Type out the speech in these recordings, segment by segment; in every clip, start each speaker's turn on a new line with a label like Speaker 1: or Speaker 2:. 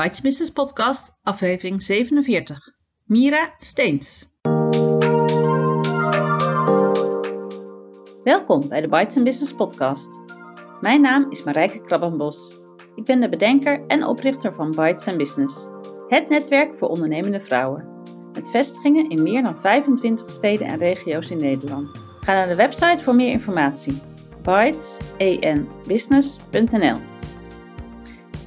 Speaker 1: Bites Business Podcast, aflevering 47. Mira Steens. Welkom bij de Bites Business Podcast. Mijn naam is Marijke Krabbenbos. Ik ben de bedenker en oprichter van Bites Business, het netwerk voor ondernemende vrouwen. Met vestigingen in meer dan 25 steden en regio's in Nederland. Ga naar de website voor meer informatie. bytesenbusiness.nl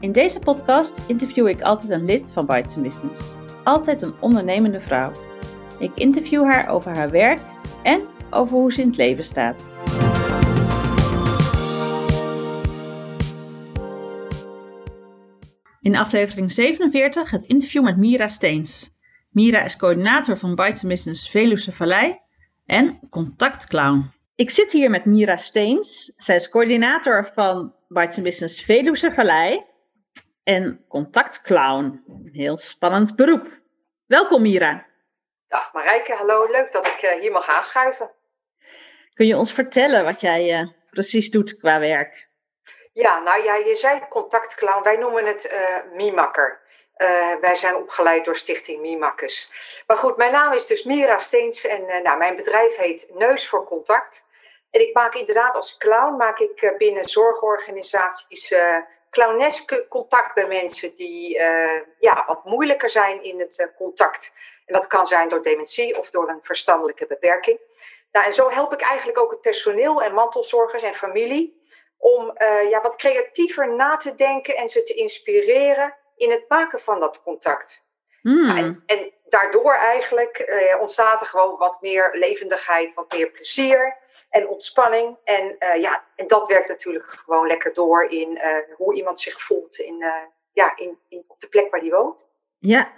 Speaker 1: In deze podcast interview ik altijd een lid van Bites Business. Altijd een ondernemende vrouw. Ik interview haar over haar werk en over hoe ze in het leven staat. In aflevering 47 het interview met Mira Steens. Mira is coördinator van Bites Business Veluwe Vallei en contactclown. Ik zit hier met Mira Steens. Zij is coördinator van Bites Business Veluwe Vallei en contactclown. Een heel spannend beroep. Welkom Mira.
Speaker 2: Dag Marijke, hallo. Leuk dat ik uh, hier mag aanschuiven.
Speaker 1: Kun je ons vertellen wat jij uh, precies doet qua werk?
Speaker 2: Ja, nou ja, je zei contactclown. Wij noemen het uh, Mimakker. Uh, wij zijn opgeleid door Stichting Mimakkes. Maar goed, mijn naam is dus Mira Steens en uh, nou, mijn bedrijf heet Neus voor Contact. En ik maak inderdaad als clown maak ik binnen zorgorganisaties clowneske contact bij mensen die ja, wat moeilijker zijn in het contact. En dat kan zijn door dementie of door een verstandelijke beperking. Nou, en zo help ik eigenlijk ook het personeel en mantelzorgers en familie om ja, wat creatiever na te denken en ze te inspireren in het maken van dat contact.
Speaker 1: Hmm.
Speaker 2: En, en, daardoor eigenlijk eh, ontstaat er gewoon wat meer levendigheid, wat meer plezier en ontspanning. En, uh, ja, en dat werkt natuurlijk gewoon lekker door in uh, hoe iemand zich voelt in, ja, in, in, op de plek waar die woont.
Speaker 1: Ja,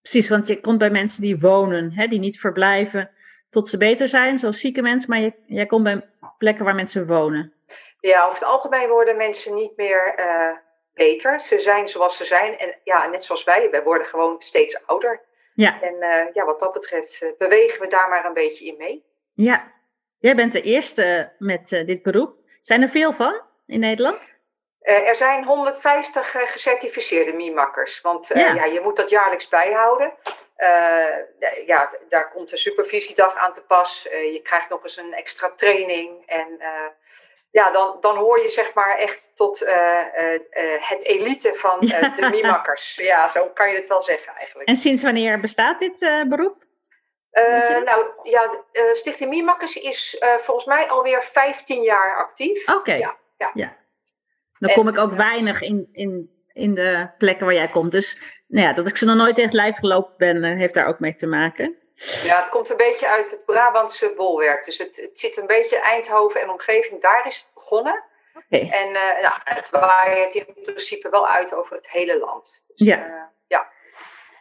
Speaker 1: precies. Want je komt bij mensen die wonen, hè, die niet verblijven tot ze beter zijn, zoals zieke mensen. Maar je, jij komt bij plekken waar mensen wonen.
Speaker 2: Ja, over het algemeen worden mensen niet meer beter. Ze zijn zoals ze zijn. En ja, net zoals wij, wij worden gewoon steeds ouder.
Speaker 1: Ja.
Speaker 2: En uh, ja, wat dat betreft uh, bewegen we daar maar een beetje in mee.
Speaker 1: Ja, jij bent de eerste met uh, dit beroep. Zijn er veel van in Nederland?
Speaker 2: er zijn 150 gecertificeerde mimakkers. Want ja. ja. je moet dat jaarlijks bijhouden. ja, daar komt een supervisiedag aan te pas. je krijgt nog eens een extra training. En ja, dan, dan hoor je zeg maar echt tot uh, uh, uh, het elite van de mimakkers. Ja, zo kan je het wel zeggen eigenlijk.
Speaker 1: En sinds wanneer bestaat dit beroep?
Speaker 2: nou ja, Stichting Mimakkers is volgens mij alweer 15 jaar actief.
Speaker 1: Oké.
Speaker 2: Ja, ja.
Speaker 1: ja. Dan kom ik ook weinig in, in, in de plekken waar jij komt. Dus nou ja, dat ik ze nog nooit echt lijf gelopen ben, heeft daar ook mee te maken.
Speaker 2: Ja, het komt een beetje uit het Brabantse bolwerk. Dus het, het zit een beetje Eindhoven en omgeving. Daar is het begonnen.
Speaker 1: Okay.
Speaker 2: En uh, nou, het waait in principe wel uit over het hele land. Dus,
Speaker 1: ja.
Speaker 2: Uh, ja.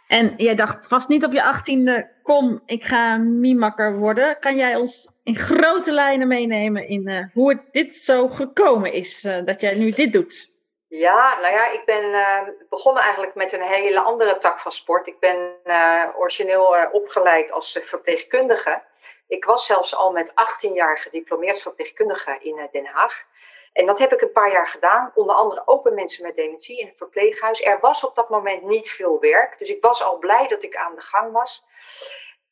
Speaker 1: En jij dacht vast niet op je achttiende, kom, ik ga mimakker worden. Kan jij ons in grote lijnen meenemen in uh, hoe het dit zo gekomen is, dat jij nu dit doet?
Speaker 2: Ja, nou ja, ik ben uh, begonnen eigenlijk met een hele andere tak van sport. Ik ben uh, origineel uh, opgeleid als verpleegkundige. Ik was zelfs al met 18 jaar gediplomeerd verpleegkundige in Den Haag. En dat heb ik een paar jaar gedaan, onder andere ook bij mensen met dementie in het verpleeghuis. Er was op dat moment niet veel werk, dus ik was al blij dat ik aan de gang was.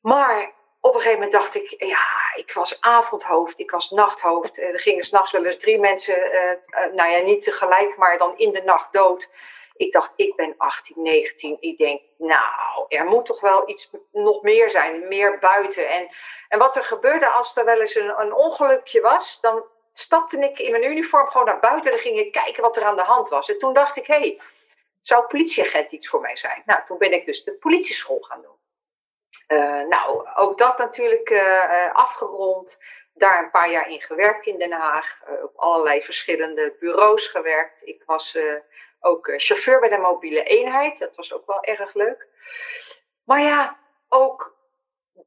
Speaker 2: Maar op een gegeven moment dacht ik, ja, ik was avondhoofd, ik was nachthoofd. Er gingen s'nachts wel eens drie mensen, uh, uh, nou ja, niet tegelijk, maar dan in de nacht dood. Ik dacht, ik ben 18, 19. Ik denk, nou, er moet toch wel iets nog meer zijn, meer buiten. En, en wat er gebeurde als er wel eens een, een ongelukje was, dan stapte ik in mijn uniform gewoon naar buiten en ging ik kijken wat er aan de hand was. En toen dacht ik, hé, hey, zou politieagent iets voor mij zijn? Nou, toen ben ik dus de politieschool gaan doen. Uh, nou, ook dat natuurlijk uh, afgerond. Daar een paar jaar in gewerkt in Den Haag. Op allerlei verschillende bureaus gewerkt. Ik was ook chauffeur bij de mobiele eenheid. Dat was ook wel erg leuk. Maar ja, ook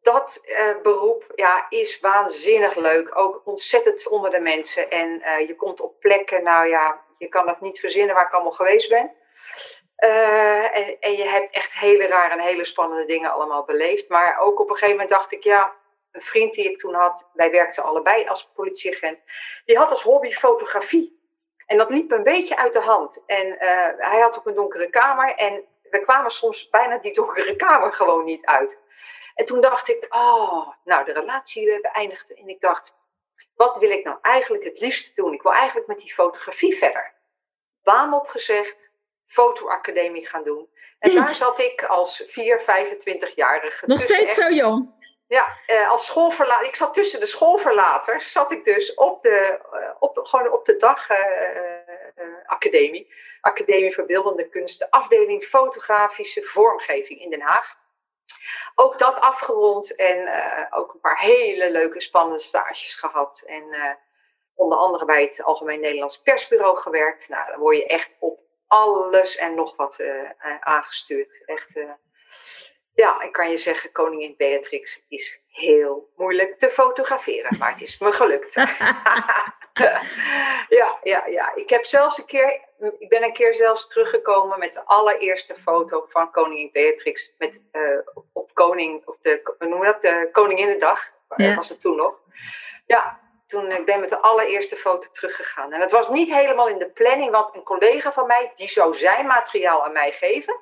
Speaker 2: dat beroep ja, is waanzinnig leuk. Ook ontzettend onder de mensen. En je komt op plekken, nou ja, je kan het niet verzinnen waar ik allemaal geweest ben. Uh, en, je hebt echt hele rare en hele spannende dingen allemaal beleefd. Maar ook op een gegeven moment dacht ik, ja, een vriend die ik toen had, wij werkten allebei als politieagent, die had als hobby fotografie. En dat liep een beetje uit de hand. En hij had ook een donkere kamer en we kwamen soms bijna die donkere kamer gewoon niet uit. En toen dacht ik, oh, nou de relatie beëindigde. En ik dacht, wat wil ik nou eigenlijk het liefst doen? Ik wil eigenlijk met die fotografie verder. Baan opgezegd, fotoacademie gaan doen. En daar zat ik als 4, 25-jarige.
Speaker 1: Nog steeds zo jong?
Speaker 2: Ja, eh, als schoolverlater. Ik zat tussen de schoolverlaters, zat ik dus op de, uh, op, gewoon op de dagacademie. Uh, Academie voor Beeldende Kunsten, afdeling fotografische vormgeving in Den Haag. Ook dat afgerond en ook een paar hele leuke, spannende stages gehad. En onder andere bij het Algemeen Nederlands Persbureau gewerkt. Nou, dan word je echt op alles en nog wat aangestuurd. Echt ja, ik kan je zeggen, koningin Beatrix is heel moeilijk te fotograferen, maar het is me gelukt. ja, ja, ja. Ik heb zelfs een keer, ik ben een keer zelfs teruggekomen met de allereerste foto van koningin Beatrix met, uh, op koning, op de, noemen dat, de Koninginnedag, ja. was het toen nog. Ja, toen ik ben met de allereerste foto teruggegaan. En het was niet helemaal in de planning, want een collega van mij, die zou zijn materiaal aan mij geven.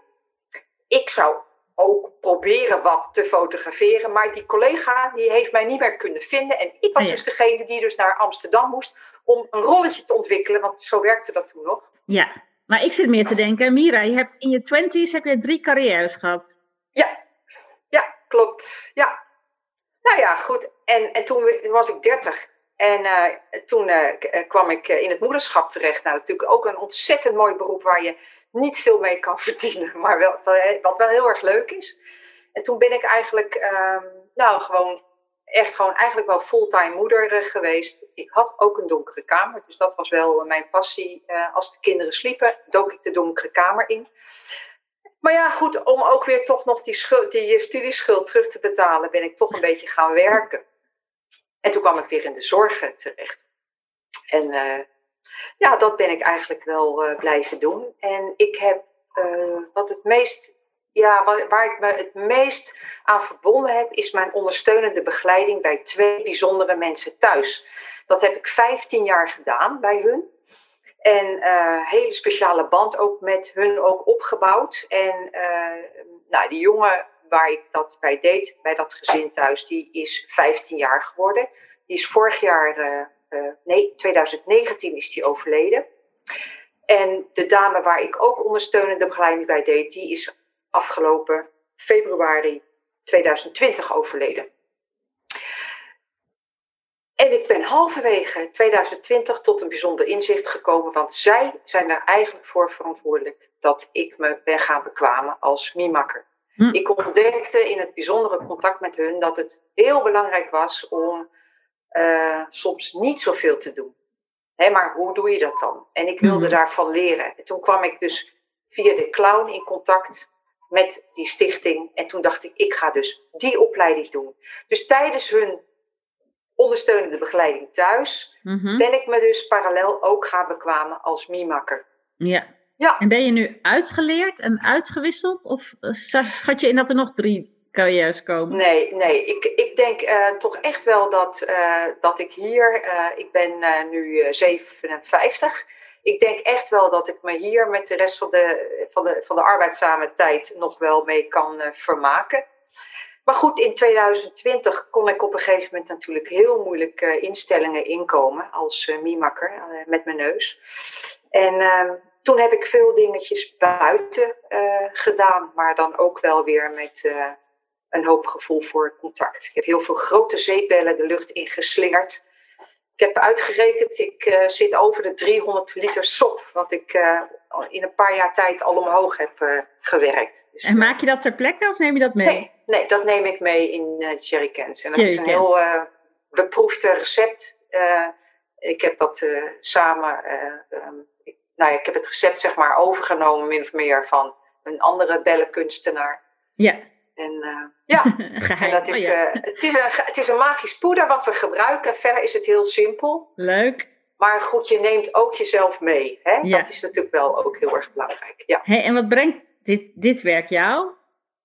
Speaker 2: Ik zou ook proberen wat te fotograferen. Maar die collega die heeft mij niet meer kunnen vinden. En ik was oh dus degene die dus naar Amsterdam moest om een rolletje te ontwikkelen. Want zo werkte dat toen nog.
Speaker 1: Ja, maar ik zit meer te denken. Mira, je hebt in je twenties heb je drie carrières gehad.
Speaker 2: Ja, ja, klopt. Ja. Nou ja, goed. En, en toen was ik dertig. En uh, toen uh, kwam ik in het moederschap terecht. Nou, natuurlijk ook een ontzettend mooi beroep waar je niet veel mee kan verdienen, maar wel, wat wel heel erg leuk is. En toen ben ik eigenlijk, um, nou gewoon, echt gewoon eigenlijk wel fulltime moeder eh, geweest. Ik had ook een donkere kamer, dus dat was wel mijn passie. Als de kinderen sliepen, dook ik de donkere kamer in. Maar ja, goed, om ook weer toch nog die, schuld, die studieschuld terug te betalen, ben ik toch een beetje gaan werken. En toen kwam ik weer in de zorgen terecht. En uh, ja, dat ben ik eigenlijk wel uh, blijven doen. En ik heb uh, wat het meest, ja, waar, waar, ik me het meest aan verbonden heb, is mijn ondersteunende begeleiding bij twee bijzondere mensen thuis. Dat heb ik 15 jaar gedaan bij hun. En hele speciale band ook met hun ook opgebouwd. En nou, die jongen waar ik dat bij deed, bij dat gezin thuis, die is 15 jaar geworden. Die is vorig jaar uh, nee, 2019 is die overleden. En de dame waar ik ook ondersteunende begeleiding bij deed, die is afgelopen februari 2020 overleden. En ik ben halverwege 2020 tot een bijzonder inzicht gekomen, want zij zijn er eigenlijk voor verantwoordelijk dat ik me ben gaan bekwamen als miemakker. Hm. Ik ontdekte in het bijzondere contact met hun dat het heel belangrijk was om uh, soms niet zoveel te doen. Hè, maar hoe doe je dat dan? En ik wilde mhm. daarvan leren. En toen kwam ik dus via de clown in contact met die stichting. En toen dacht ik, ik ga dus die opleiding doen. Dus tijdens hun ondersteunende begeleiding thuis, mhm. ben ik me dus parallel ook gaan bekwamen als miemakker.
Speaker 1: Ja. Ja. En ben je nu uitgeleerd en uitgewisseld? Of schat je in dat er nog drie carrières komen?
Speaker 2: Nee, nee. Ik, ik denk uh, toch echt wel dat, uh, dat ik hier, uh, ik ben nu 57. Ik denk echt wel dat ik me hier met de rest van de, van de, van de arbeidszame tijd nog wel mee kan vermaken. Maar goed, in 2020 kon ik op een gegeven moment natuurlijk heel moeilijk instellingen inkomen als miemakker met mijn neus. En ehm, toen heb ik veel dingetjes buiten gedaan, maar dan ook wel weer met een hoop gevoel voor contact. Ik heb heel veel grote zeepbellen de lucht in geslingerd. Ik heb uitgerekend, ik uh, zit over de 300 liter sop, wat ik in een paar jaar tijd al omhoog heb gewerkt.
Speaker 1: Dus, en maak je dat ter plekke of neem je dat mee?
Speaker 2: Nee, nee dat neem ik mee in uh, jerrycans. En dat is een heel beproefd recept. ik heb dat samen, um, ik, nou ja, ik heb het recept zeg maar overgenomen min of meer van een andere bellenkunstenaar.
Speaker 1: Ja.
Speaker 2: En uh, ja, en dat is, oh, ja. Uh, het, is een, het is een magisch poeder wat we gebruiken. Verder is het heel simpel.
Speaker 1: Leuk.
Speaker 2: Maar goed, je neemt ook jezelf mee. Hè? Ja. Dat is natuurlijk wel ook heel erg belangrijk. Ja.
Speaker 1: Hey, en wat brengt dit, dit werk jou?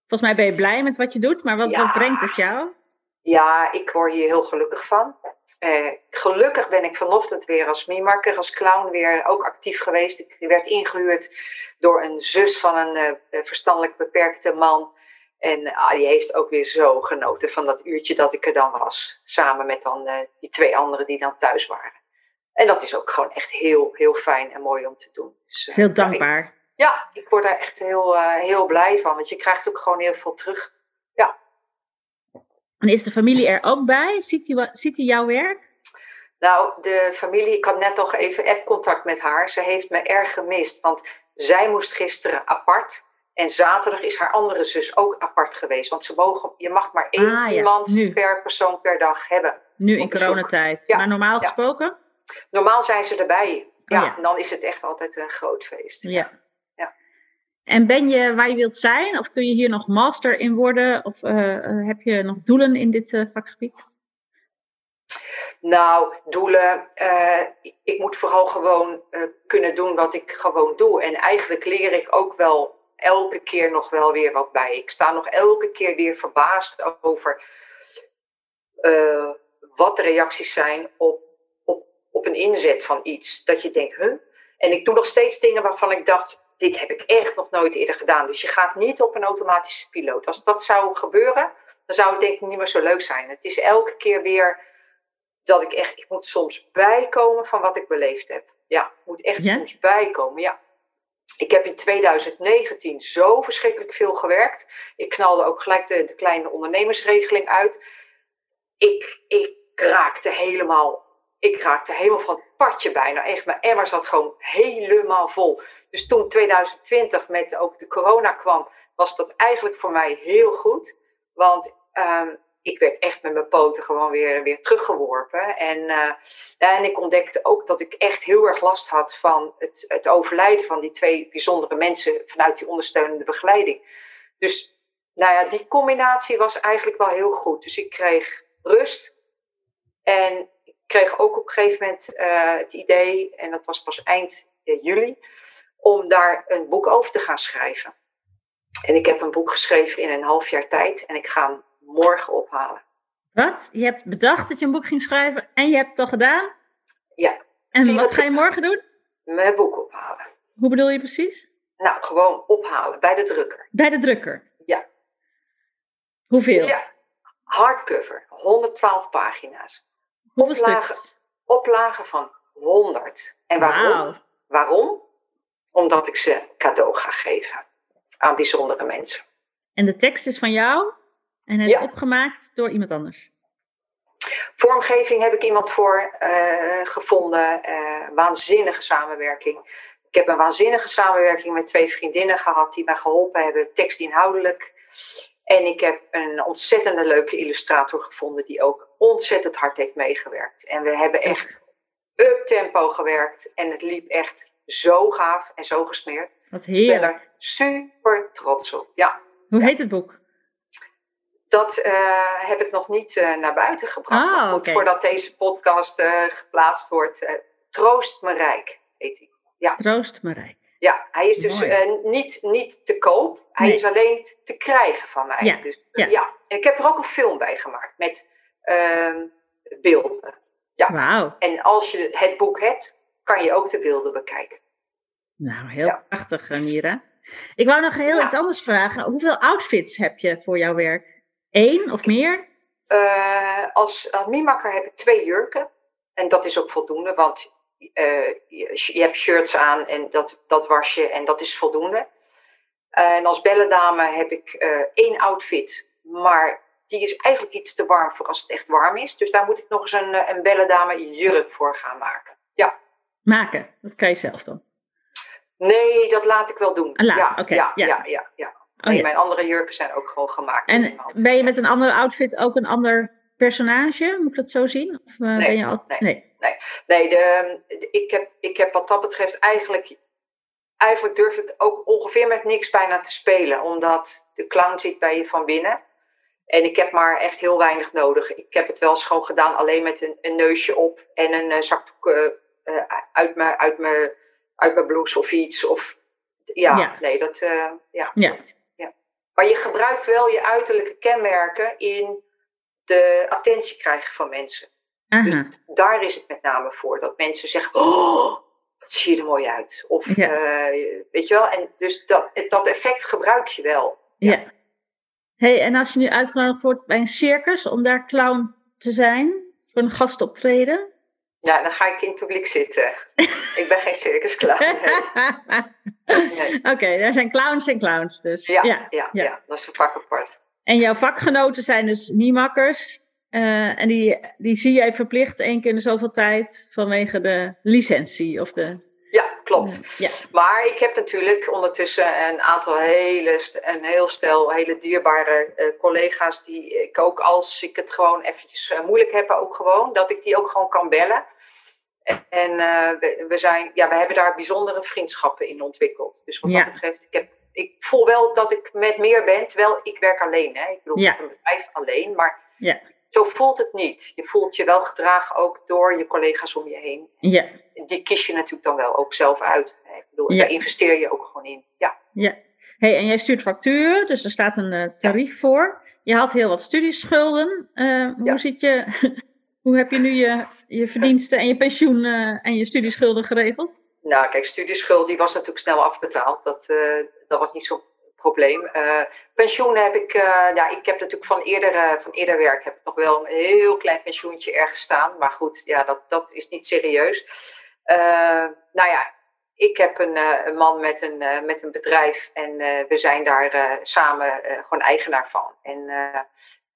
Speaker 1: Volgens mij ben je blij met wat je doet, maar wat, wat brengt het jou?
Speaker 2: Ja, ik word hier heel gelukkig van. Uh, gelukkig ben ik vanochtend weer als mimakker, als clown weer ook actief geweest. Ik werd ingehuurd door een zus van een uh, verstandelijk beperkte man. En uh, die heeft ook weer zo genoten van dat uurtje dat ik er dan was. Samen met dan die twee anderen die dan thuis waren. En dat is ook gewoon echt heel, heel fijn en mooi om te doen.
Speaker 1: Dus, heel dankbaar.
Speaker 2: Ja ik, ja, ik word daar echt heel, heel blij van. Want je krijgt ook gewoon heel veel terug.
Speaker 1: En is de familie er ook bij? Ziet hij, ziet jouw werk?
Speaker 2: Nou, de familie, ik had net nog even app-contact met haar. Ze heeft me erg gemist, want zij moest gisteren apart. En zaterdag is haar andere zus ook apart geweest. Want ze mogen, je mag maar één ah, iemand per persoon per dag hebben.
Speaker 1: Nu in coronatijd. Ja, maar normaal gesproken?
Speaker 2: Normaal zijn ze erbij. Oh, ja, dan is het echt altijd een groot feest.
Speaker 1: Ja. En ben je waar je wilt zijn? Of kun je hier nog master in worden? Of uh, heb je nog doelen in dit uh, vakgebied?
Speaker 2: Nou, doelen. Ik moet vooral gewoon kunnen doen wat ik gewoon doe. En eigenlijk leer ik ook wel elke keer nog wel weer wat bij. Ik sta nog elke keer weer verbaasd over wat de reacties zijn op, op, op een inzet van iets. Dat je denkt, huh? En ik doe nog steeds dingen waarvan ik dacht, dit heb ik echt nog nooit eerder gedaan. Dus je gaat niet op een automatische piloot. Als dat zou gebeuren, dan zou het denk ik niet meer zo leuk zijn. Het is elke keer weer dat ik echt, ik moet soms bijkomen van wat ik beleefd heb. Ja, ik moet echt soms bijkomen, ja. Ik heb in 2019 zo verschrikkelijk veel gewerkt. Ik knalde ook gelijk de, de kleine ondernemersregeling uit. Ik, ik raakte helemaal, ik raakte helemaal van het padje bijna. Echt, mijn emmer zat gewoon helemaal vol. Dus toen 2020 met ook de corona kwam, was dat eigenlijk voor mij heel goed. Want um, ik werd echt met mijn poten gewoon weer, weer teruggeworpen. En, uh, en ik ontdekte ook dat ik echt heel erg last had van het, het overlijden van die twee bijzondere mensen vanuit die ondersteunende begeleiding. Dus nou ja, die combinatie was eigenlijk wel heel goed. Dus ik kreeg rust. En kreeg ook op een gegeven moment uh, het idee, en dat was pas eind uh, juli, om daar een boek over te gaan schrijven. En ik heb een boek geschreven in een half jaar tijd. En ik ga morgen ophalen.
Speaker 1: Wat? Je hebt bedacht dat je een boek ging schrijven en je hebt het al gedaan?
Speaker 2: Ja.
Speaker 1: En wat ga je morgen doen?
Speaker 2: Mijn boek ophalen.
Speaker 1: Hoe bedoel je precies?
Speaker 2: Nou, gewoon ophalen bij de drukker.
Speaker 1: Bij de drukker?
Speaker 2: Ja.
Speaker 1: Hoeveel?
Speaker 2: Ja, hardcover, 112 pagina's.
Speaker 1: Hoeveel oplagen, stuks?
Speaker 2: Oplagen van 100. En waarom? Waarom? Omdat ik ze cadeau ga geven aan bijzondere mensen.
Speaker 1: En de tekst is van jou? En hij is opgemaakt door iemand anders?
Speaker 2: Vormgeving heb ik iemand voor uh, gevonden. Uh, waanzinnige samenwerking. Ik heb een waanzinnige samenwerking met twee vriendinnen gehad die mij geholpen hebben, tekstinhoudelijk. En ik heb een ontzettende leuke illustrator gevonden die ook ontzettend hard heeft meegewerkt. En we hebben echt up tempo gewerkt en het liep echt zo gaaf en zo gesmeerd.
Speaker 1: Wat heerlijk.
Speaker 2: Dus ik ben er super trots op. Ja.
Speaker 1: Hoe heet het boek?
Speaker 2: Dat uh, heb ik nog niet uh, naar buiten gebracht.
Speaker 1: Ah,
Speaker 2: goed,
Speaker 1: okay.
Speaker 2: voordat deze podcast uh, geplaatst wordt. Troost me rijk, heet hij. Ja.
Speaker 1: Troost me rijk.
Speaker 2: Ja, hij is dus niet, niet te koop. Hij nee. is alleen te krijgen van mij.
Speaker 1: Ja.
Speaker 2: Dus,
Speaker 1: ja.
Speaker 2: ja. En ik heb er ook een film bij gemaakt met ehm, beelden. Ja.
Speaker 1: Wauw.
Speaker 2: En als je het boek hebt, kan je ook de beelden bekijken.
Speaker 1: Nou, heel ja. prachtig, Mira. Ik wou nog heel iets anders vragen. Hoeveel outfits heb je voor jouw werk? Eén of meer?
Speaker 2: Uh, als adminmakker heb ik twee jurken. En dat is ook voldoende, want je, je, hebt shirts aan en dat, dat was je en dat is voldoende. En als bellendame heb ik één outfit, maar die is eigenlijk iets te warm voor als het echt warm is. Dus daar moet ik nog eens een, een bellendame jurk voor gaan maken. Ja.
Speaker 1: Maken? Dat kan je zelf dan?
Speaker 2: Nee, dat laat ik wel doen.
Speaker 1: Ah, laat,
Speaker 2: ja,
Speaker 1: okay,
Speaker 2: ja,
Speaker 1: ja,
Speaker 2: ja, ja, ja. Nee, oh, ja. mijn andere jurken zijn ook gewoon gemaakt.
Speaker 1: En ben je met een andere outfit ook een ander personage? Moet ik dat zo zien? Of uh,
Speaker 2: nee,
Speaker 1: ben je al...
Speaker 2: nee, nee. Nee. nee de, de, ik, heb, ik heb wat dat betreft eigenlijk... Eigenlijk durf ik ook ongeveer met niks bijna te spelen. Omdat de clown zit bij je van binnen. En ik heb maar echt heel weinig nodig. Ik heb het wel eens gewoon gedaan alleen met een, een neusje op. En een uh, zakdoek uh, uh, uit mijn uit mijn uit mijn blouse of iets. Of, ja, ja. nee, dat... ja,
Speaker 1: ja.
Speaker 2: Dat, maar je gebruikt wel je uiterlijke kenmerken in de attentie krijgen van mensen. Dus daar is het met name voor. Dat mensen zeggen, oh, wat zie je er mooi uit. Of, eh, weet je wel. En dus dat, dat effect gebruik je wel.
Speaker 1: Ja. ja. hey, en als je nu uitgenodigd wordt bij een circus om daar clown te zijn, voor een gastoptreden?
Speaker 2: Ja, dan ga ik in het publiek zitten. ik ben geen circusclown.
Speaker 1: Nee. Oké, daar zijn clowns en clowns dus.
Speaker 2: Ja, ja, ja, ja. dat is een vak apart.
Speaker 1: En jouw vakgenoten zijn dus miemakkers. Uh, en die, die zie jij verplicht één keer in de zoveel tijd vanwege de licentie of de...
Speaker 2: Ja, klopt. ja. Maar ik heb natuurlijk ondertussen een aantal hele, een heel stel hele dierbare uh, collega's die ik ook als ik het gewoon eventjes uh, moeilijk heb, ook gewoon, dat ik die ook gewoon kan bellen. En we, we, zijn, ja, we hebben daar bijzondere vriendschappen in ontwikkeld. Dus wat dat betreft, ik, heb, ik voel wel dat ik met meer ben, terwijl ik werk alleen. Hè. Ik bedoel, ik heb een bedrijf alleen, maar ja zo voelt het niet. Je voelt je wel gedragen ook door je collega's om je heen. Ja. Die kies je natuurlijk dan wel ook zelf uit. Ik bedoel, daar investeer je ook gewoon in. Ja.
Speaker 1: ja. Hey, en jij stuurt facturen, dus er staat een uh, tarief voor. Je had heel wat studieschulden. Uh, hoe, ziet je, hoe heb je nu je, je verdiensten en je pensioen uh, en je studieschulden geregeld?
Speaker 2: Nou, kijk, studieschuld die was natuurlijk snel afbetaald. Dat, dat was niet zo probleem. Uh, pensioen heb ik, uh, ja, ik heb natuurlijk van eerder, uh, van eerder werk heb ik nog wel een heel klein pensioentje ergens staan. Maar goed, ja, dat, dat is niet serieus. nou ja, ik heb een, een man met een, met een bedrijf en we zijn daar samen gewoon eigenaar van. En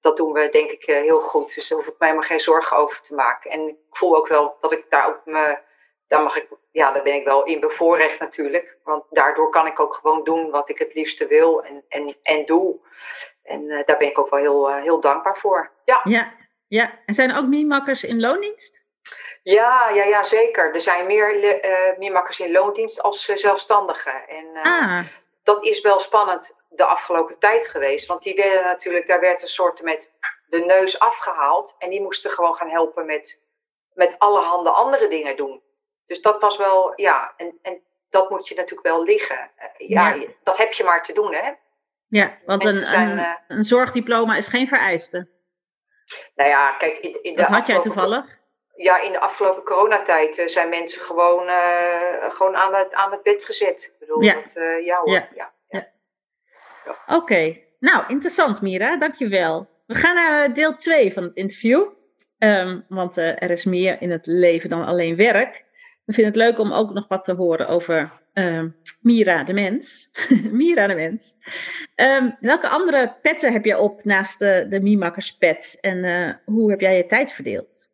Speaker 2: dat doen we denk ik heel goed. Dus daar hoef ik mij maar geen zorgen over te maken. En ik voel ook wel dat ik daar ook me daar, mag ik, ja, daar ben ik wel in bevoorrecht natuurlijk. Want daardoor kan ik ook gewoon doen wat ik het liefste wil en, en, en doe. En uh, daar ben ik ook wel heel, uh, heel dankbaar voor. Ja.
Speaker 1: ja, ja. En zijn er ook miemakkers in loondienst?
Speaker 2: Ja, ja, ja zeker. Er zijn meer uh, in loondienst als zelfstandigen. En ah. dat is wel spannend de afgelopen tijd geweest. Want die werden natuurlijk, daar werd een soort met de neus afgehaald. En die moesten gewoon gaan helpen met, met allerhande andere dingen doen. Dus dat was wel, ja, en, en dat moet je natuurlijk wel liggen. Eh, ja, dat heb je maar te doen, hè?
Speaker 1: Ja, want een, een, uh, een, zorgdiploma is geen vereiste.
Speaker 2: Nou ja, kijk, in, in de.
Speaker 1: Dat had jij toevallig?
Speaker 2: Ja, in de afgelopen coronatijd uh, zijn mensen gewoon, gewoon aan, het, aan het bed gezet. Ik bedoel, ja. Dat, ja hoor. Ja. ja, ja.
Speaker 1: Oké, nou interessant Mira, dankjewel. We gaan naar deel 2 van het interview. Um, want er is meer in het leven dan alleen werk. We vinden het leuk om ook nog wat te horen over uh, Mira de mens. Mira de mens. Um, welke andere petten heb je op naast de, de Mimakkerspet? En uh, hoe heb jij je tijd verdeeld?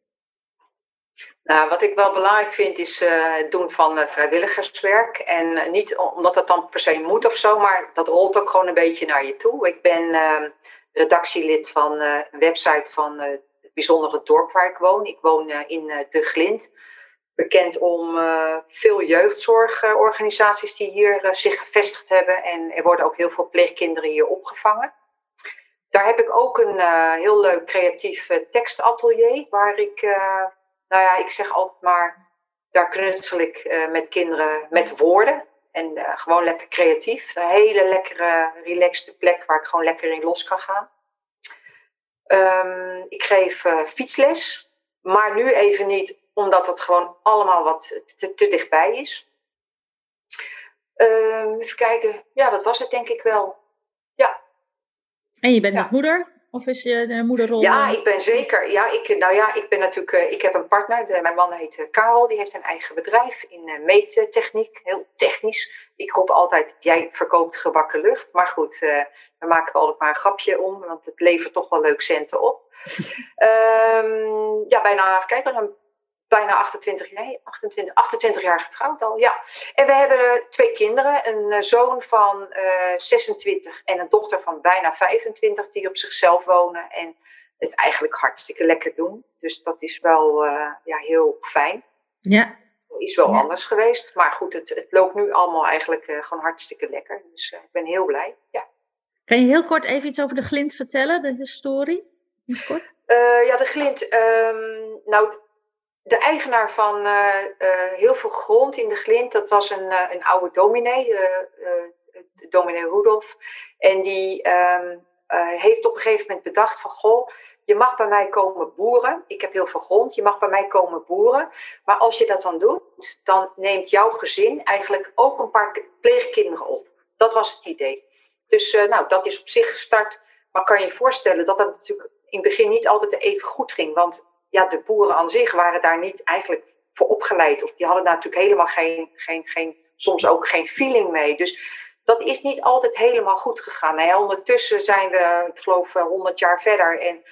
Speaker 2: Nou, wat ik wel belangrijk vind is uh, het doen van uh, vrijwilligerswerk. En niet omdat dat dan per se moet of zo, maar dat rolt ook gewoon een beetje naar je toe. Ik ben ehm, redactielid van een website van het bijzondere dorp waar ik woon. Ik woon in De Glint bekend om uh, veel jeugdzorgorganisaties die hier uh, zich gevestigd hebben. En er worden ook heel veel pleegkinderen hier opgevangen. Daar heb ik ook een uh, heel leuk creatief tekstatelier, waar ik, nou ja, ik zeg altijd maar, daar knutsel ik met kinderen met woorden. En gewoon lekker creatief. Een hele lekkere, relaxte plek waar ik gewoon lekker in los kan gaan. Um, ik geef fietsles, maar nu even niet omdat het gewoon allemaal wat te, te dichtbij is. Uh, even kijken. Ja, dat was het denk ik wel. Ja.
Speaker 1: En je bent nog moeder? Of is je de moederrol?
Speaker 2: Ja, ik ben zeker. Ja, ik, nou ja, ik ben natuurlijk. Uh, ik heb een partner. Mijn man heet uh, Karel. Die heeft een eigen bedrijf in uh, meettechniek. Heel technisch. Ik roep altijd: jij verkoopt gebakken lucht. Maar goed, we maken altijd maar een grapje om. Want het levert toch wel leuk centen op. um, ja, bijna. Even kijken. Een bijna 28, nee, 28, 28 jaar getrouwd al, ja. En we hebben twee kinderen, een eh, zoon van uh, eh, 26 en een dochter van bijna 25 die op zichzelf wonen en het eigenlijk hartstikke lekker doen. Dus dat is wel uh, ja, heel fijn.
Speaker 1: Ja.
Speaker 2: Is wel anders geweest, maar goed, het, het loopt nu allemaal eigenlijk uh, gewoon hartstikke lekker. Dus ik ben heel blij, ja.
Speaker 1: Kan je heel kort even iets over de glint vertellen, de historie?
Speaker 2: Kort? ja, de glint, um, nou de eigenaar van uh, uh, heel veel grond in de Glint, dat was een, uh, een oude dominee, dominee Rudolf. En die um, heeft op een gegeven moment bedacht van, goh, je mag bij mij komen boeren. Ik heb heel veel grond. Je mag bij mij komen boeren. Maar als je dat dan doet, dan neemt jouw gezin eigenlijk ook een paar pleegkinderen op. Dat was het idee. Dus nou, dat is op zich gestart. Maar kan je je voorstellen dat dat natuurlijk in het begin niet altijd even goed ging. Want ja, de boeren aan zich waren daar niet eigenlijk voor opgeleid. Of die hadden daar natuurlijk helemaal geen, geen, geen soms ook geen feeling mee. Dus dat is niet altijd helemaal goed gegaan. Ondertussen zijn we, ik geloof, 100 jaar verder. En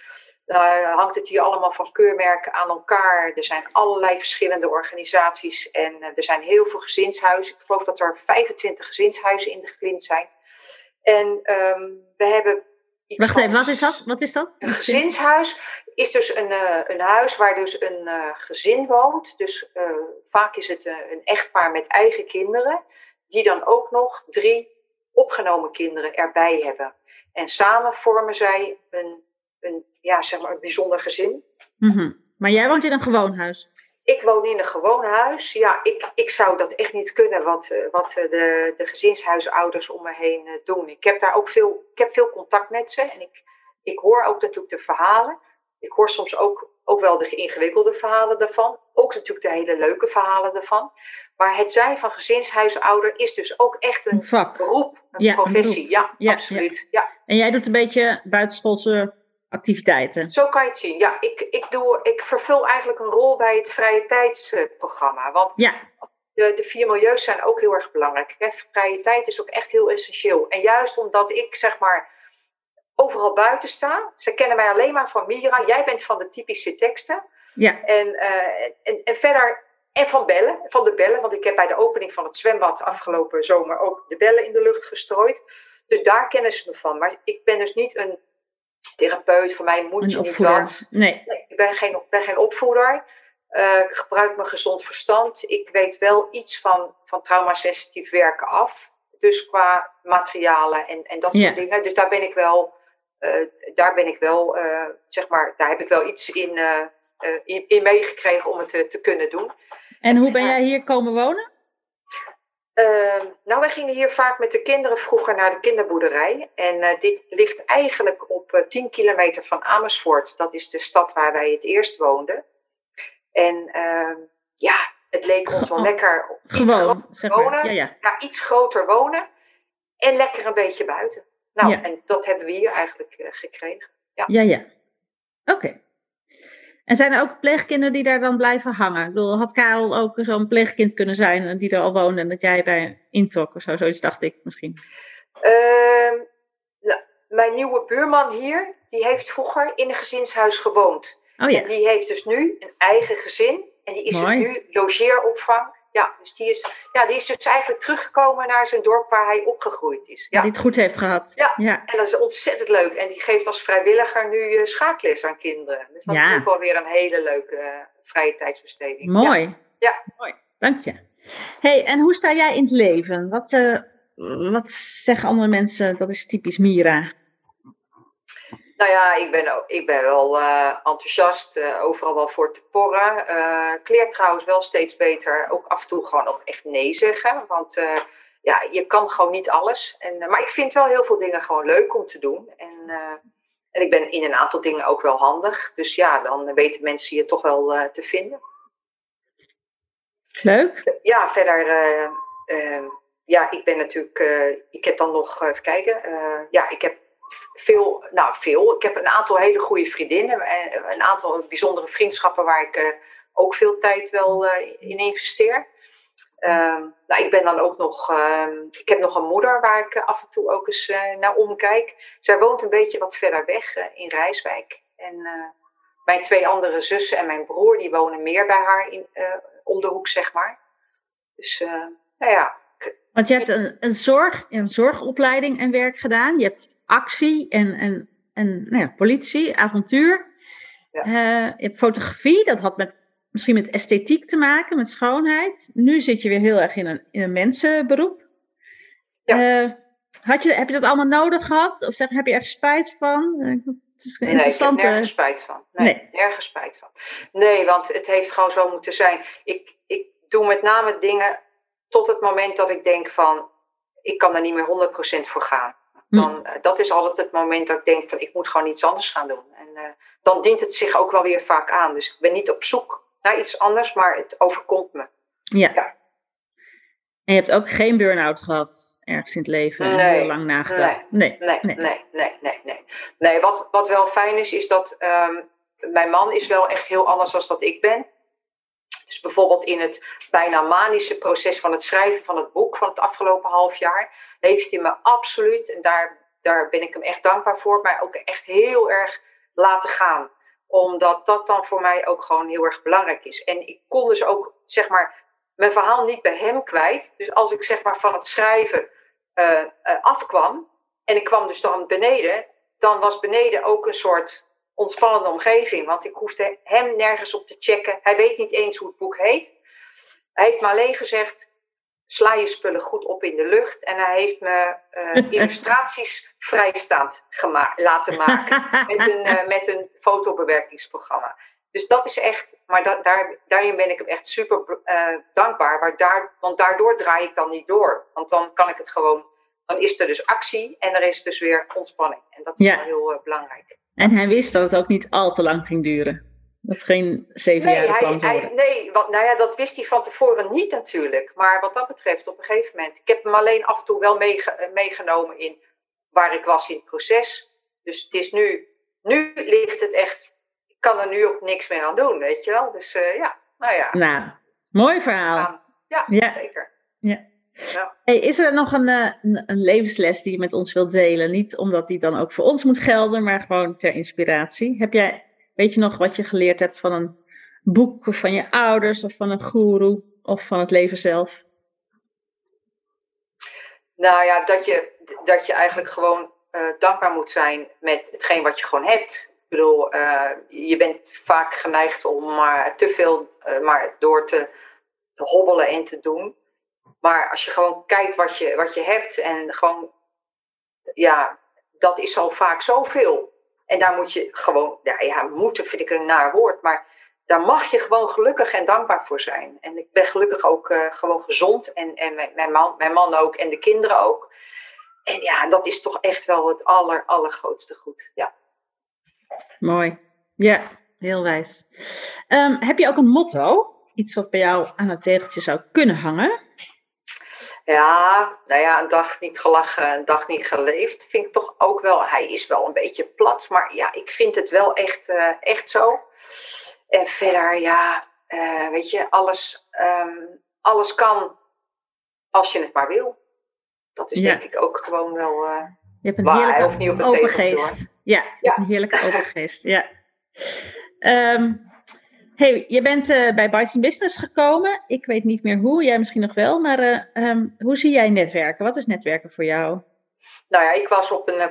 Speaker 2: uh, hangt het hier allemaal van keurmerken aan elkaar. Er zijn allerlei verschillende organisaties. En uh, er zijn heel veel gezinshuizen. Ik geloof dat er 25 gezinshuizen in de Glint zijn. En um, we hebben.
Speaker 1: Iets Wacht even, wat is dat? Wat is dat?
Speaker 2: Een gezinshuis is dus een, uh, een huis waar dus een gezin woont. Dus vaak is het een echtpaar met eigen kinderen die dan ook nog drie opgenomen kinderen erbij hebben. En samen vormen zij een, een, ja, zeg maar een bijzonder gezin.
Speaker 1: Mm Maar jij woont in een gewoon huis?
Speaker 2: Ik woon in een gewoon huis. Ja, ik, ik zou dat echt niet kunnen wat, eh, wat eh, de, de gezinshuisouders om me heen eh, doen. Ik heb daar ook veel, ik heb veel contact met ze en ik, ik hoor ook natuurlijk de verhalen. Ik hoor soms ook, ook wel de ingewikkelde verhalen daarvan. Ook natuurlijk de hele leuke verhalen daarvan. Maar het zijn van gezinshuisouder is dus ook echt een, vak. beroep, een professie. Ja, ja, absoluut. Ja.
Speaker 1: En jij doet een beetje buitenschoolse activiteiten.
Speaker 2: Zo kan je het zien. Ja, ik, ik, doe, ik vervul eigenlijk een rol bij het vrije tijdsprogramma. Want ja. de, de vier milieus zijn ook heel erg belangrijk. Hè? Vrije tijd is ook echt heel essentieel. En juist omdat ik zeg maar overal buiten sta. Ze kennen mij alleen maar van Mira. Jij bent van de typische teksten. Ja. En, uh, en, en verder en van bellen, van de bellen, want ik heb bij de opening van het zwembad afgelopen zomer ook de bellen in de lucht gestrooid. Dus daar kennen ze me van. Maar ik ben dus niet een therapeut, voor mij moet je niet wat. Nee. nee. ik ben geen, ben geen opvoeder. Uh, ik gebruik mijn gezond verstand. Ik weet wel iets van, van traumasensitief werken af. Dus qua materialen en, en dat soort dingen. Dus daar ben ik wel, daar ben ik wel, uh, zeg maar, daar heb ik wel iets in, in, in, meegekregen om het te, te kunnen doen.
Speaker 1: En hoe ben jij hier komen wonen?
Speaker 2: Uh, nou, wij gingen hier vaak met de kinderen vroeger naar de kinderboerderij. En uh, dit ligt eigenlijk op uh, eh, 10 kilometer van Amersfoort. Dat is de stad waar wij het eerst woonden. En ehm, ja, het leek ons wel lekker iets Gewoon, groter wonen. Ja, ja. ja, iets groter wonen. En lekker een beetje buiten. Nou, en dat hebben we hier eigenlijk eh, gekregen.
Speaker 1: Ja, ja. ja. Oké. En zijn er ook pleegkinderen die daar dan blijven hangen? Ik bedoel, had Karel ook zo'n pleegkind kunnen zijn die er al woonde en dat jij bij introk of zo? Zoiets dacht ik misschien.
Speaker 2: Uh, nou, mijn nieuwe buurman hier, die heeft vroeger in een gezinshuis gewoond. Oh, ja. En die heeft dus nu een eigen gezin. En die is dus nu logeeropvang ja, dus die is, ja, die is dus eigenlijk teruggekomen naar zijn dorp waar hij opgegroeid is. Ja.
Speaker 1: Die het goed heeft gehad.
Speaker 2: Ja, ja, en dat is ontzettend leuk. En die geeft als vrijwilliger nu uh, schaakles aan kinderen. Dus dat is ook wel weer een hele leuke uh, vrije tijdsbesteding.
Speaker 1: Mooi. Ja. Mooi, dank je. hey, en hoe sta jij in het leven? Wat, uh, wat zeggen andere mensen, dat is typisch Mira?
Speaker 2: Nou ja, ik ben, ik ben wel uh, enthousiast, uh, overal wel voor te porren. Uh, ik leer trouwens wel steeds beter, ook af en toe gewoon ook echt nee zeggen. Want ja, je kan gewoon niet alles. En, maar ik vind wel heel veel dingen gewoon leuk om te doen. En, en ik ben in een aantal dingen ook wel handig. Dus ja, dan weten mensen je toch wel te vinden.
Speaker 1: Leuk.
Speaker 2: Ja, verder ja, ik ben natuurlijk, ik heb dan nog, even kijken, ja, ik heb veel, nou veel. Ik heb een aantal hele goede vriendinnen en een aantal bijzondere vriendschappen waar ik uh, ook veel tijd wel uh, in investeer. Uh, nou, ik ben dan ook nog, ehm, ik heb nog een moeder waar ik af en toe ook eens naar omkijk. Zij woont een beetje wat verder weg in Rijswijk. En mijn twee andere zussen en mijn broer, die wonen meer bij haar in, om de hoek, zeg maar. Dus, nou ja.
Speaker 1: Want je hebt een, een, zorg, een zorgopleiding en werk gedaan. Je hebt actie en, en, en nou ja, politie, avontuur. Ja. Uh, je hebt fotografie, dat had met, misschien met esthetiek te maken, met schoonheid. Nu zit je weer heel erg in een, in een mensenberoep. Ja. Uh, had je, heb je dat allemaal nodig gehad? Of zeg, heb je er spijt van?
Speaker 2: Uh, nee, ik heb nergens spijt van. Nee, nee, nergens spijt van. Nee, want het heeft gewoon zo moeten zijn. Ik, ik doe met name dingen tot het moment dat ik denk van... ik kan er niet meer 100% voor gaan. Hm. Dan, dat is altijd het moment dat ik denk van ik moet gewoon iets anders gaan doen. En dan dient het zich ook wel weer vaak aan. Dus ik ben niet op zoek naar iets anders, maar het overkomt me.
Speaker 1: Ja. ja. En je hebt ook geen burn-out gehad ergens in het leven? Nee. Heel lang nagedacht?
Speaker 2: Nee. Nee. Nee. Nee. Nee. Nee. nee, nee. wat, wat wel fijn is, is dat um, mijn man is wel echt heel anders dan dat ik ben. Dus bijvoorbeeld in het bijna manische proces van het schrijven van het boek van het afgelopen half jaar, heeft hij me absoluut, en daar, daar ben ik hem echt dankbaar voor, maar ook echt heel erg laten gaan. Omdat dat dan voor mij ook gewoon heel erg belangrijk is. En ik kon dus ook, zeg maar, mijn verhaal niet bij hem kwijt. Dus als ik zeg maar van het schrijven uh, afkwam en ik kwam dus dan beneden, dan was beneden ook een soort ontspannende omgeving. Want ik hoefde hem nergens op te checken. Hij weet niet eens hoe het boek heet. Hij heeft me alleen gezegd: sla je spullen goed op in de lucht. En hij heeft me uh, illustraties vrijstaand laten maken met een, uh, met een fotobewerkingsprogramma. Dus dat is echt, maar daar, daarin ben ik hem echt super uh, dankbaar. Maar daar, want daardoor draai ik dan niet door. Want dan kan ik het gewoon, dan is er dus actie en er is dus weer ontspanning. En dat is wel heel belangrijk.
Speaker 1: En hij wist dat het ook niet al te lang ging duren. Dat geen zeven jaar
Speaker 2: hij, hij, Nee, want, nou ja, dat wist hij van tevoren niet natuurlijk. Maar wat dat betreft, op een gegeven moment. Ik heb hem alleen af en toe wel eh, meegenomen in waar ik was in het proces. Dus het is nu, nu ligt het echt. Ik kan er nu ook niks meer aan doen, weet je wel. Dus uh, ja, nou ja.
Speaker 1: Nou, mooi verhaal.
Speaker 2: Ja, ja, zeker.
Speaker 1: Ja. Hey, is er nog een, eh, een, een, levensles die je met ons wilt delen? Niet omdat die dan ook voor ons moet gelden, maar gewoon ter inspiratie. Heb jij, weet je nog wat je geleerd hebt van een boek of van je ouders of van een guru of van het leven zelf?
Speaker 2: Nou ja, dat je, dat je eigenlijk gewoon uh, dankbaar moet zijn met hetgeen wat je gewoon hebt. Ik bedoel, uh, je bent vaak geneigd om maar te veel maar door te hobbelen en te doen. Maar als je gewoon kijkt wat je, wat je hebt en gewoon, ja, dat is al vaak zoveel. En daar moet je gewoon, ja, moeten vind ik een naar woord, maar daar mag je gewoon gelukkig en dankbaar voor zijn. En ik ben gelukkig ook uh, gewoon gezond en, en mijn, man, mijn man ook en de kinderen ook. En ja, dat is toch echt wel het aller, allergrootste goed. Ja.
Speaker 1: Mooi. Ja, heel wijs. Um, heb je ook een motto? Iets wat bij jou aan het tegeltje zou kunnen hangen?
Speaker 2: Ja, nou ja, een dag niet gelachen, een dag niet geleefd. Vind ik toch ook wel, hij is wel een beetje plat, maar ja, ik vind het wel echt, uh, echt zo. En verder, ja, uh, weet je, alles, um, alles kan als je het maar wil. Dat is ja. denk ik ook gewoon wel uh, je hebt een waar. Heerlijke
Speaker 1: of niet op het tegeltje, Ja, ja. een heerlijke overgeest, ja. Um, Hey, je bent uh, bij Bites Business gekomen. Ik weet niet meer hoe, jij misschien nog wel, maar uh, um, hoe zie jij netwerken? Wat is netwerken voor jou?
Speaker 2: Nou ja, ik was op een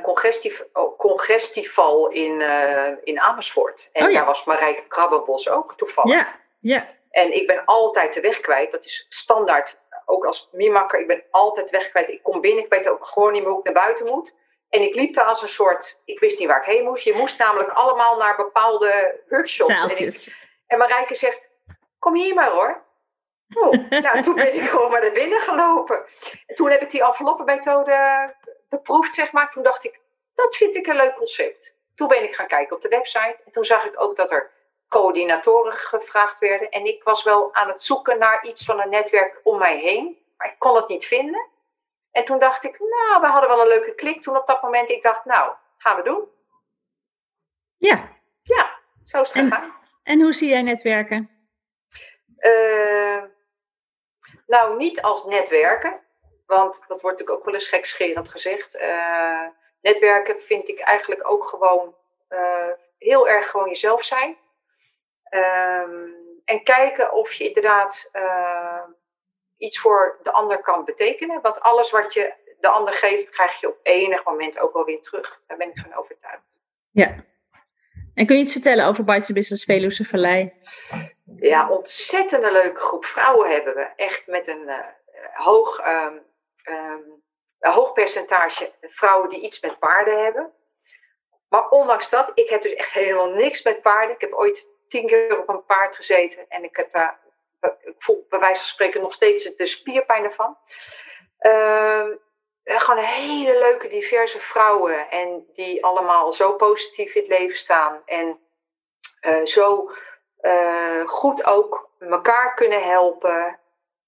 Speaker 2: oh, congestival in, uh, in Amersfoort. En oh, ja. daar was Marijke Krabbenbos ook, toevallig.
Speaker 1: Ja, ja.
Speaker 2: En ik ben altijd de weg kwijt. Dat is standaard, ook als mimakker. Ik ben altijd de weg kwijt. Ik kom binnen, ik weet ook gewoon niet meer hoe ik naar buiten moet. En ik liep daar als een soort, ik wist niet waar ik heen moest. Je moest namelijk allemaal naar bepaalde workshops. En ik, en Marijke zegt, kom hier maar hoor. Oh, nou, toen ben ik gewoon maar naar binnen gelopen. En toen heb ik die enveloppenmethode beproefd, zeg maar. Toen dacht ik, dat vind ik een leuk concept. Toen ben ik gaan kijken op de website. En toen zag ik ook dat er coördinatoren gevraagd werden. En ik was wel aan het zoeken naar iets van een netwerk om mij heen. Maar ik kon het niet vinden. En toen dacht ik, nou, we hadden wel een leuke klik toen op dat moment. Ik dacht, nou, gaan we doen.
Speaker 1: Ja.
Speaker 2: Ja, zo is het gegaan.
Speaker 1: En hoe zie jij netwerken?
Speaker 2: Uh, nou, niet als netwerken. Want dat wordt natuurlijk ook wel eens gekscherend gezegd. Uh, netwerken vind ik eigenlijk ook gewoon uh, heel erg gewoon jezelf zijn. Um, en kijken of je inderdaad iets voor de ander kan betekenen. Want alles wat je de ander geeft, krijg je op enig moment ook wel weer terug. Daar ben ik van overtuigd.
Speaker 1: Ja, en kun je iets vertellen over Bites Business Veluwe Vallei?
Speaker 2: Ja, ontzettend leuke groep vrouwen hebben we. Echt met een uh, hoog, um, een hoog percentage vrouwen die iets met paarden hebben. Maar ondanks dat, ik heb dus echt helemaal niks met paarden. Ik heb ooit tien keer op een paard gezeten en ik heb daar, ik voel bij wijze van spreken nog steeds de spierpijn ervan. Uh, gewoon hele leuke, diverse vrouwen. En die allemaal zo positief in het leven staan. En zo goed ook elkaar kunnen helpen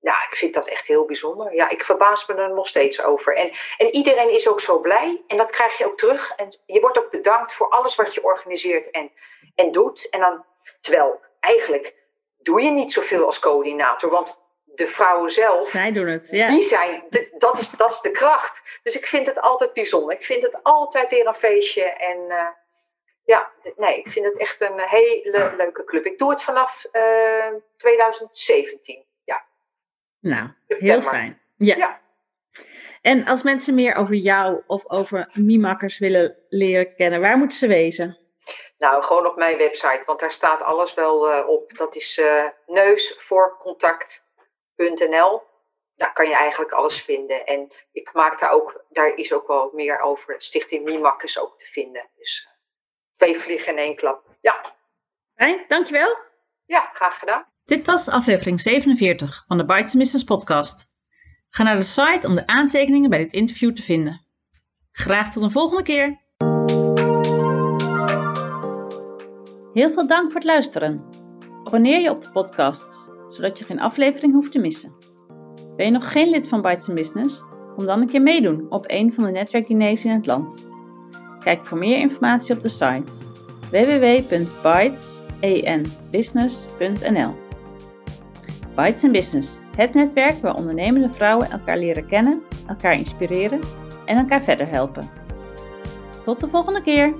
Speaker 2: ja, ik vind dat echt heel bijzonder. Ja, ik verbaas me er nog steeds over. En, en iedereen is ook zo blij. En dat krijg je ook terug. En je wordt ook bedankt voor alles wat je organiseert en, en doet. En dan, terwijl eigenlijk doe je niet zoveel als coördinator. Want de vrouwen zelf,
Speaker 1: Zij doen het, ja.
Speaker 2: die zijn, dat, is, dat is de kracht. Dus ik vind het altijd bijzonder. Ik vind het altijd weer een feestje. En uh, ja, nee, ik vind het echt een hele leuke club. Ik doe het vanaf uh, eh, 2017.
Speaker 1: Nou, heel fijn. Ja. ja. En als mensen meer over jou of over Mimakkers willen leren kennen, waar moeten ze wezen?
Speaker 2: Nou, gewoon op mijn website, want daar staat alles wel uh, op. Dat is uh, Daar kan je eigenlijk alles vinden. En ik maak daar ook, daar is ook wel meer over. Stichting Mimakkers ook te vinden. Dus uh, twee vliegen in één klap. Ja.
Speaker 1: Fijn, dankjewel.
Speaker 2: Ja, graag gedaan.
Speaker 1: Dit was aflevering 47 van de Bites Business podcast. Ga naar de site om de aantekeningen bij dit interview te vinden. Graag tot een volgende keer. Heel veel dank voor het luisteren. Abonneer je op de podcast, zodat je geen aflevering hoeft te missen. Ben je nog geen lid van Bites Business? Kom dan een keer meedoen op een van de netwerkdiners in het land. Kijk voor meer informatie op de site www.bytesenbusiness.nl Bites Business, het netwerk waar ondernemende vrouwen elkaar leren kennen, elkaar inspireren en elkaar verder helpen. Tot de volgende keer!